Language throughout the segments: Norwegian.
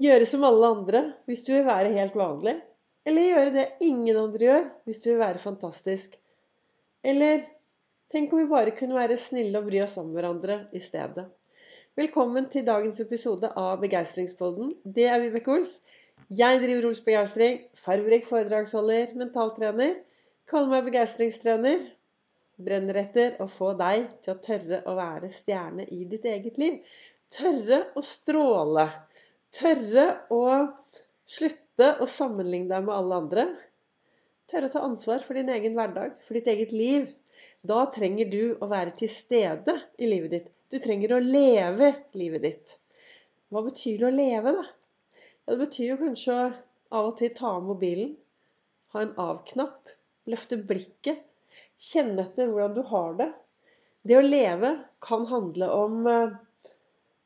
Gjøre som alle andre hvis du vil være helt vanlig. Eller gjøre det ingen andre gjør hvis du vil være fantastisk. Eller tenk om vi bare kunne være snille og bry oss om hverandre i stedet. Velkommen til dagens episode av Begeistringspodden. Det er Vibeke Ols. Jeg driver Ols Begeistring. Farverik foredragsholder, mentaltrener. Kaller meg begeistringstrener. Brenner etter å få deg til å tørre å være stjerne i ditt eget liv. Tørre å stråle. Tørre å slutte å sammenligne deg med alle andre. Tørre å ta ansvar for din egen hverdag, for ditt eget liv. Da trenger du å være til stede i livet ditt. Du trenger å leve livet ditt. Hva betyr det å leve, da? Ja, det betyr jo kanskje å av og til ta av mobilen, ha en av-knapp, løfte blikket, kjenne etter hvordan du har det. Det å leve kan handle om eh,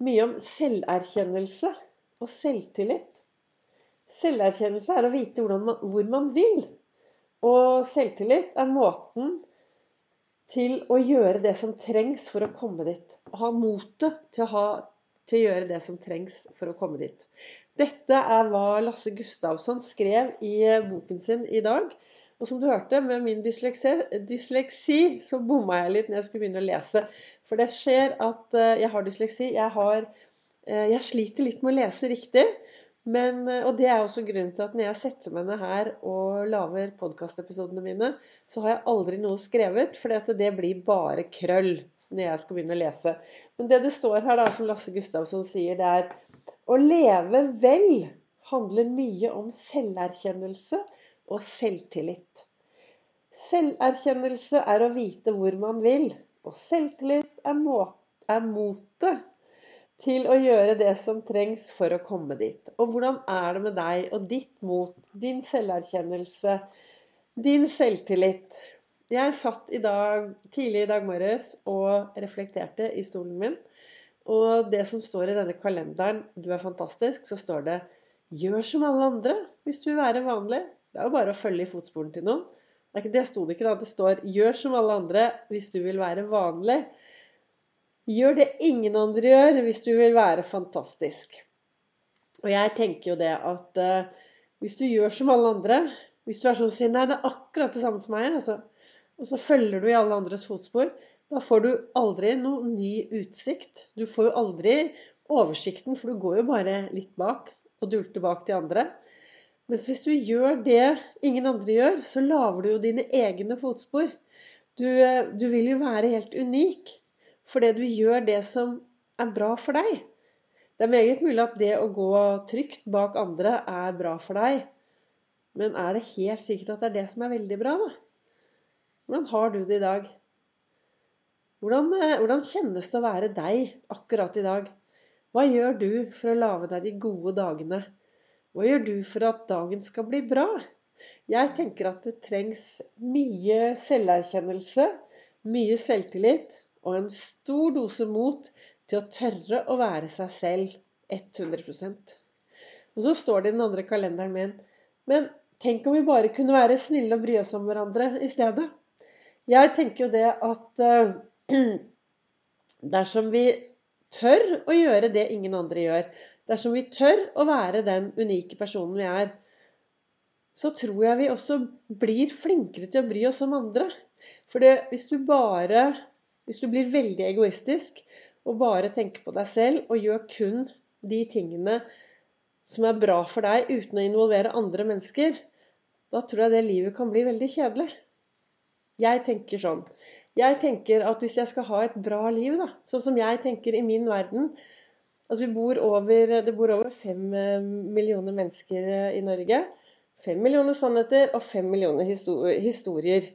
mye om selverkjennelse og selvtillit. Selverkjennelse er å vite man, hvor man vil. Og selvtillit er måten til å gjøre det som trengs for å komme dit. Å ha motet til, til å gjøre det som trengs for å komme dit. Dette er hva Lasse Gustavsson skrev i boken sin i dag. Og som du hørte, med min dysleksi, dysleksi så bomma jeg litt når jeg skulle begynne å lese. For det skjer at eh, jeg har dysleksi. Jeg har Eh, jeg sliter litt med å lese riktig. Men, eh, og det er også grunnen til at når jeg setter meg ned her og lager podkastepisodene mine, så har jeg aldri noe skrevet, for det blir bare krøll når jeg skal begynne å lese. Men det det står her, da, som Lasse Gustavsson sier, det er å leve vel handler mye om selverkjennelse og selvtillit. Selverkjennelse er å vite hvor man vil, og selvtillit er, må er motet til å gjøre det som trengs for å komme dit. Og hvordan er det med deg og ditt mot, din selverkjennelse, din selvtillit? Jeg satt i dag, tidlig i dag morges og reflekterte i stolen min. Og det som står i denne kalenderen 'Du er fantastisk', så står det 'Gjør som alle andre hvis du vil være vanlig'. Det er jo bare å følge i fotsporen til noen. Det sto det ikke da. Det står 'Gjør som alle andre hvis du vil være vanlig'. Gjør det ingen andre gjør hvis du vil være fantastisk. Og jeg tenker jo det at uh, hvis du gjør som alle andre Hvis du er sånn og sier 'Nei, det er akkurat det samme som meg', altså, og så følger du i alle andres fotspor, da får du aldri noe ny utsikt. Du får jo aldri oversikten, for du går jo bare litt bak og dulter bak de andre. Mens hvis du gjør det ingen andre gjør, så lager du jo dine egne fotspor. Du, eh, du vil jo være helt unik. Fordi du gjør det som er bra for deg. Det er meget mulig at det å gå trygt bak andre er bra for deg. Men er det helt sikkert at det er det som er veldig bra, da? Hvordan har du det i dag? Hvordan, eh, hvordan kjennes det å være deg akkurat i dag? Hva gjør du for å lage deg de gode dagene? Hva gjør du for at dagen skal bli bra? Jeg tenker at det trengs mye selverkjennelse, mye selvtillit og en stor dose mot til å tørre å være seg selv 100% Og så står det i den andre kalenderen min Men tenk om vi bare kunne være snille og bry oss om hverandre i stedet. Jeg tenker jo det at uh, dersom vi tør å gjøre det ingen andre gjør, dersom vi tør å være den unike personen vi er, så tror jeg vi også blir flinkere til å bry oss om andre. For hvis du bare hvis du blir veldig egoistisk og bare tenker på deg selv og gjør kun de tingene som er bra for deg uten å involvere andre mennesker, da tror jeg det livet kan bli veldig kjedelig. Jeg tenker sånn. Jeg tenker at hvis jeg skal ha et bra liv, da, sånn som jeg tenker i min verden altså bor over, Det bor over fem eh, millioner mennesker i Norge. Fem millioner sannheter og fem millioner historier.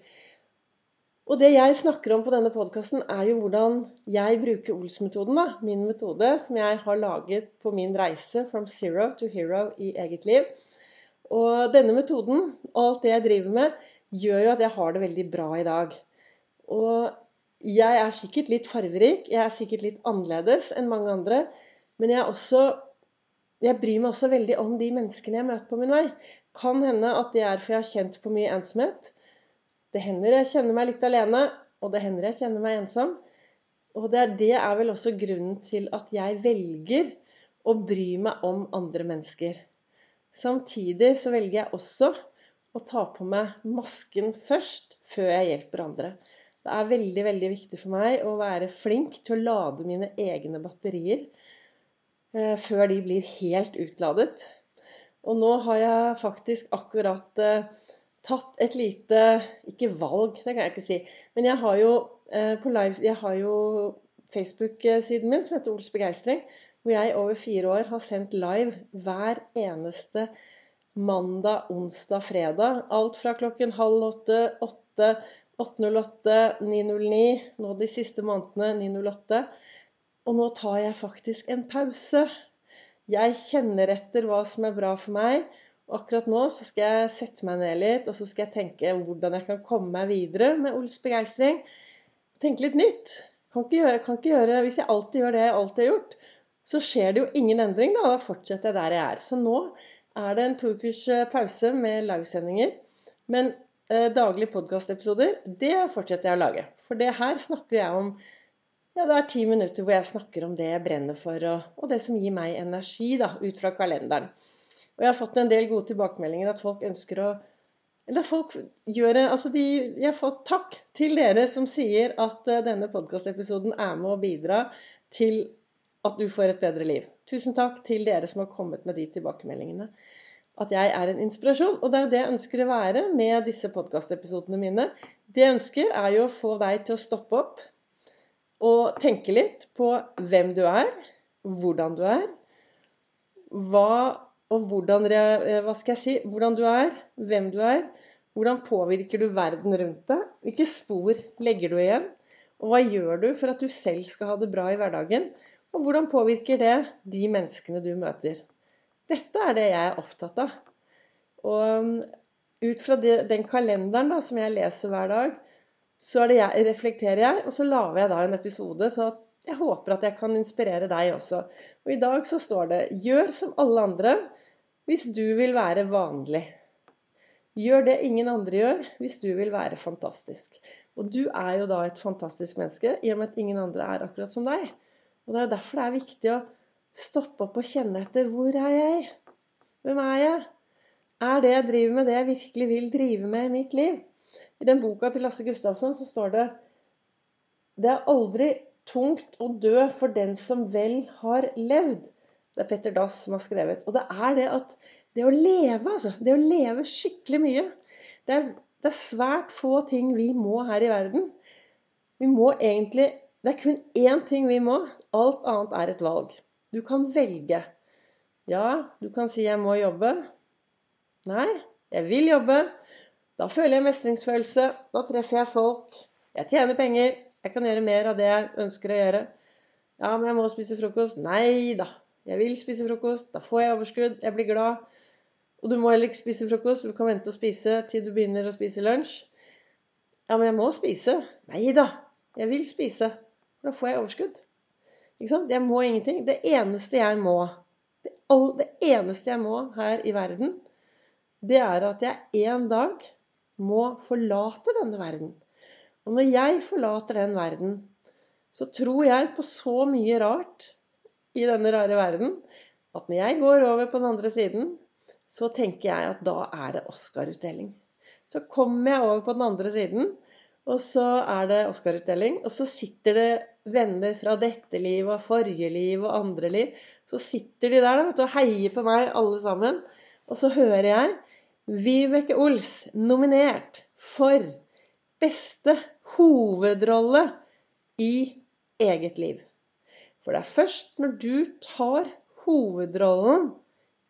Og det jeg snakker om på denne podkasten, er jo hvordan jeg bruker Ols-metoden. da, Min metode som jeg har laget på min reise from zero to hero i eget liv. Og denne metoden og alt det jeg driver med, gjør jo at jeg har det veldig bra i dag. Og jeg er sikkert litt farverik, jeg er sikkert litt annerledes enn mange andre. Men jeg, også, jeg bryr meg også veldig om de menneskene jeg møter på min vei. Kan hende at det er for jeg har kjent på mye ensomhet. Det hender jeg kjenner meg litt alene, og det hender jeg kjenner meg ensom. Og det er, det er vel også grunnen til at jeg velger å bry meg om andre mennesker. Samtidig så velger jeg også å ta på meg masken først, før jeg hjelper andre. Det er veldig, veldig viktig for meg å være flink til å lade mine egne batterier eh, før de blir helt utladet. Og nå har jeg faktisk akkurat eh, tatt et lite Ikke valg, det kan jeg ikke si. Men jeg har jo, eh, på live, jeg har jo Facebook-siden min som heter Ols begeistring, hvor jeg over fire år har sendt live hver eneste mandag, onsdag, fredag. Alt fra klokken halv åtte, åtte, 8.08, 9.09, nå de siste månedene 9.08. Og nå tar jeg faktisk en pause. Jeg kjenner etter hva som er bra for meg. Akkurat nå så skal jeg sette meg ned litt, og så skal jeg tenke hvordan jeg kan komme meg videre med Ols begeistring. Tenke litt nytt. Kan ikke, gjøre, kan ikke gjøre, Hvis jeg alltid gjør det jeg alltid har gjort, så skjer det jo ingen endring. Da, da fortsetter jeg der jeg er. Så nå er det en to ukers eh, pause med livesendinger. Men eh, daglige podkastepisoder, det fortsetter jeg å lage. For det her snakker jeg om ja, det er ti minutter hvor jeg snakker om det jeg brenner for, og, og det som gir meg energi, da, ut fra kalenderen. Og jeg har fått en del gode tilbakemeldinger at folk ønsker å Eller folk gjør Altså, de, jeg har fått takk til dere som sier at uh, denne podkastepisoden er med å bidra til at du får et bedre liv. Tusen takk til dere som har kommet med de tilbakemeldingene. At jeg er en inspirasjon. Og det er jo det jeg ønsker å være med disse podkastepisodene mine. Det jeg ønsker, er jo å få deg til å stoppe opp og tenke litt på hvem du er, hvordan du er, hva og hvordan, hva skal jeg si, hvordan du er, hvem du er, hvordan påvirker du verden rundt deg, hvilke spor legger du igjen, og hva gjør du for at du selv skal ha det bra i hverdagen, og hvordan påvirker det de menneskene du møter? Dette er det jeg er opptatt av. Og um, ut fra det, den kalenderen da, som jeg leser hver dag, så jeg, reflekterer jeg, og så lager jeg da en episode. Så jeg håper at jeg kan inspirere deg også. Og i dag så står det 'Gjør som alle andre hvis du vil være vanlig'. Gjør det ingen andre gjør hvis du vil være fantastisk. Og du er jo da et fantastisk menneske i og med at ingen andre er akkurat som deg. Og Det er jo derfor det er viktig å stoppe opp og kjenne etter. Hvor er jeg? Hvem er jeg? Er det jeg driver med, det jeg virkelig vil drive med i mitt liv? I den boka til Lasse Gustavsson så står det Det er aldri tungt å dø for den som vel har levd. Det er Petter Dass som har skrevet. Og det er det at det å leve, altså. Det å leve skikkelig mye. Det er, det er svært få ting vi må her i verden. Vi må egentlig Det er kun én ting vi må, Alt annet er et valg. Du kan velge. Ja, du kan si 'jeg må jobbe'. Nei, jeg vil jobbe. Da føler jeg mestringsfølelse. Da treffer jeg folk. Jeg tjener penger. Jeg kan gjøre mer av det jeg ønsker å gjøre. Ja, men jeg må spise frokost. Nei da. Jeg vil spise frokost. Da får jeg overskudd. Jeg blir glad. Og du må heller ikke spise frokost. Du kan vente å spise til du begynner å spise lunsj. Ja, men jeg må spise. Nei da. Jeg vil spise. Da får jeg overskudd. Jeg må ingenting. Det eneste jeg må, det, all, det eneste jeg må her i verden, det er at jeg en dag må forlate denne verden. Og når jeg forlater den verden, så tror jeg på så mye rart i denne rare verden at når jeg går over på den andre siden, så tenker jeg at da er det Oscar-utdeling. Så kommer jeg over på den andre siden, og så er det Oscar-utdeling. Og så sitter det venner fra dette livet og forrige liv og andre liv. Så sitter de der du, og heier på meg, alle sammen. Og så hører jeg Vibeke Ols nominert for beste hovedrolle i eget liv. For det er først når du tar hovedrollen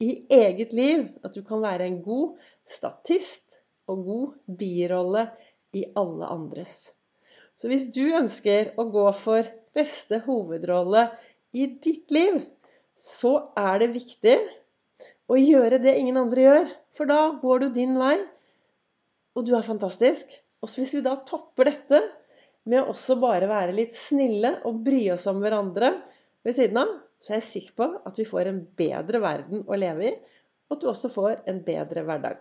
i eget liv, at du kan være en god statist og god birolle i alle andres. Så hvis du ønsker å gå for beste hovedrolle i ditt liv, så er det viktig å gjøre det ingen andre gjør. For da går du din vei, og du er fantastisk. Og hvis vi da topper dette med å også bare være litt snille og bry oss om hverandre ved siden av, så er jeg sikker på at vi får en bedre verden å leve i, og at du også får en bedre hverdag.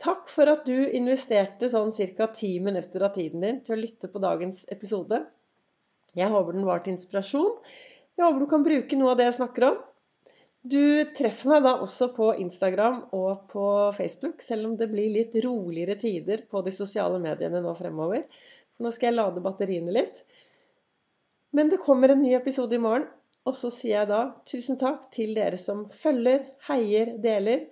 Takk for at du investerte sånn ca. ti minutter av tiden din til å lytte på dagens episode. Jeg håper den var til inspirasjon. Jeg håper du kan bruke noe av det jeg snakker om. Du treffer meg da også på Instagram og på Facebook, selv om det blir litt roligere tider på de sosiale mediene nå fremover. For nå skal jeg lade batteriene litt. Men det kommer en ny episode i morgen. Og så sier jeg da tusen takk til dere som følger, heier, deler.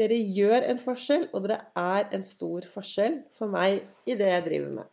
Dere gjør en forskjell, og dere er en stor forskjell for meg i det jeg driver med.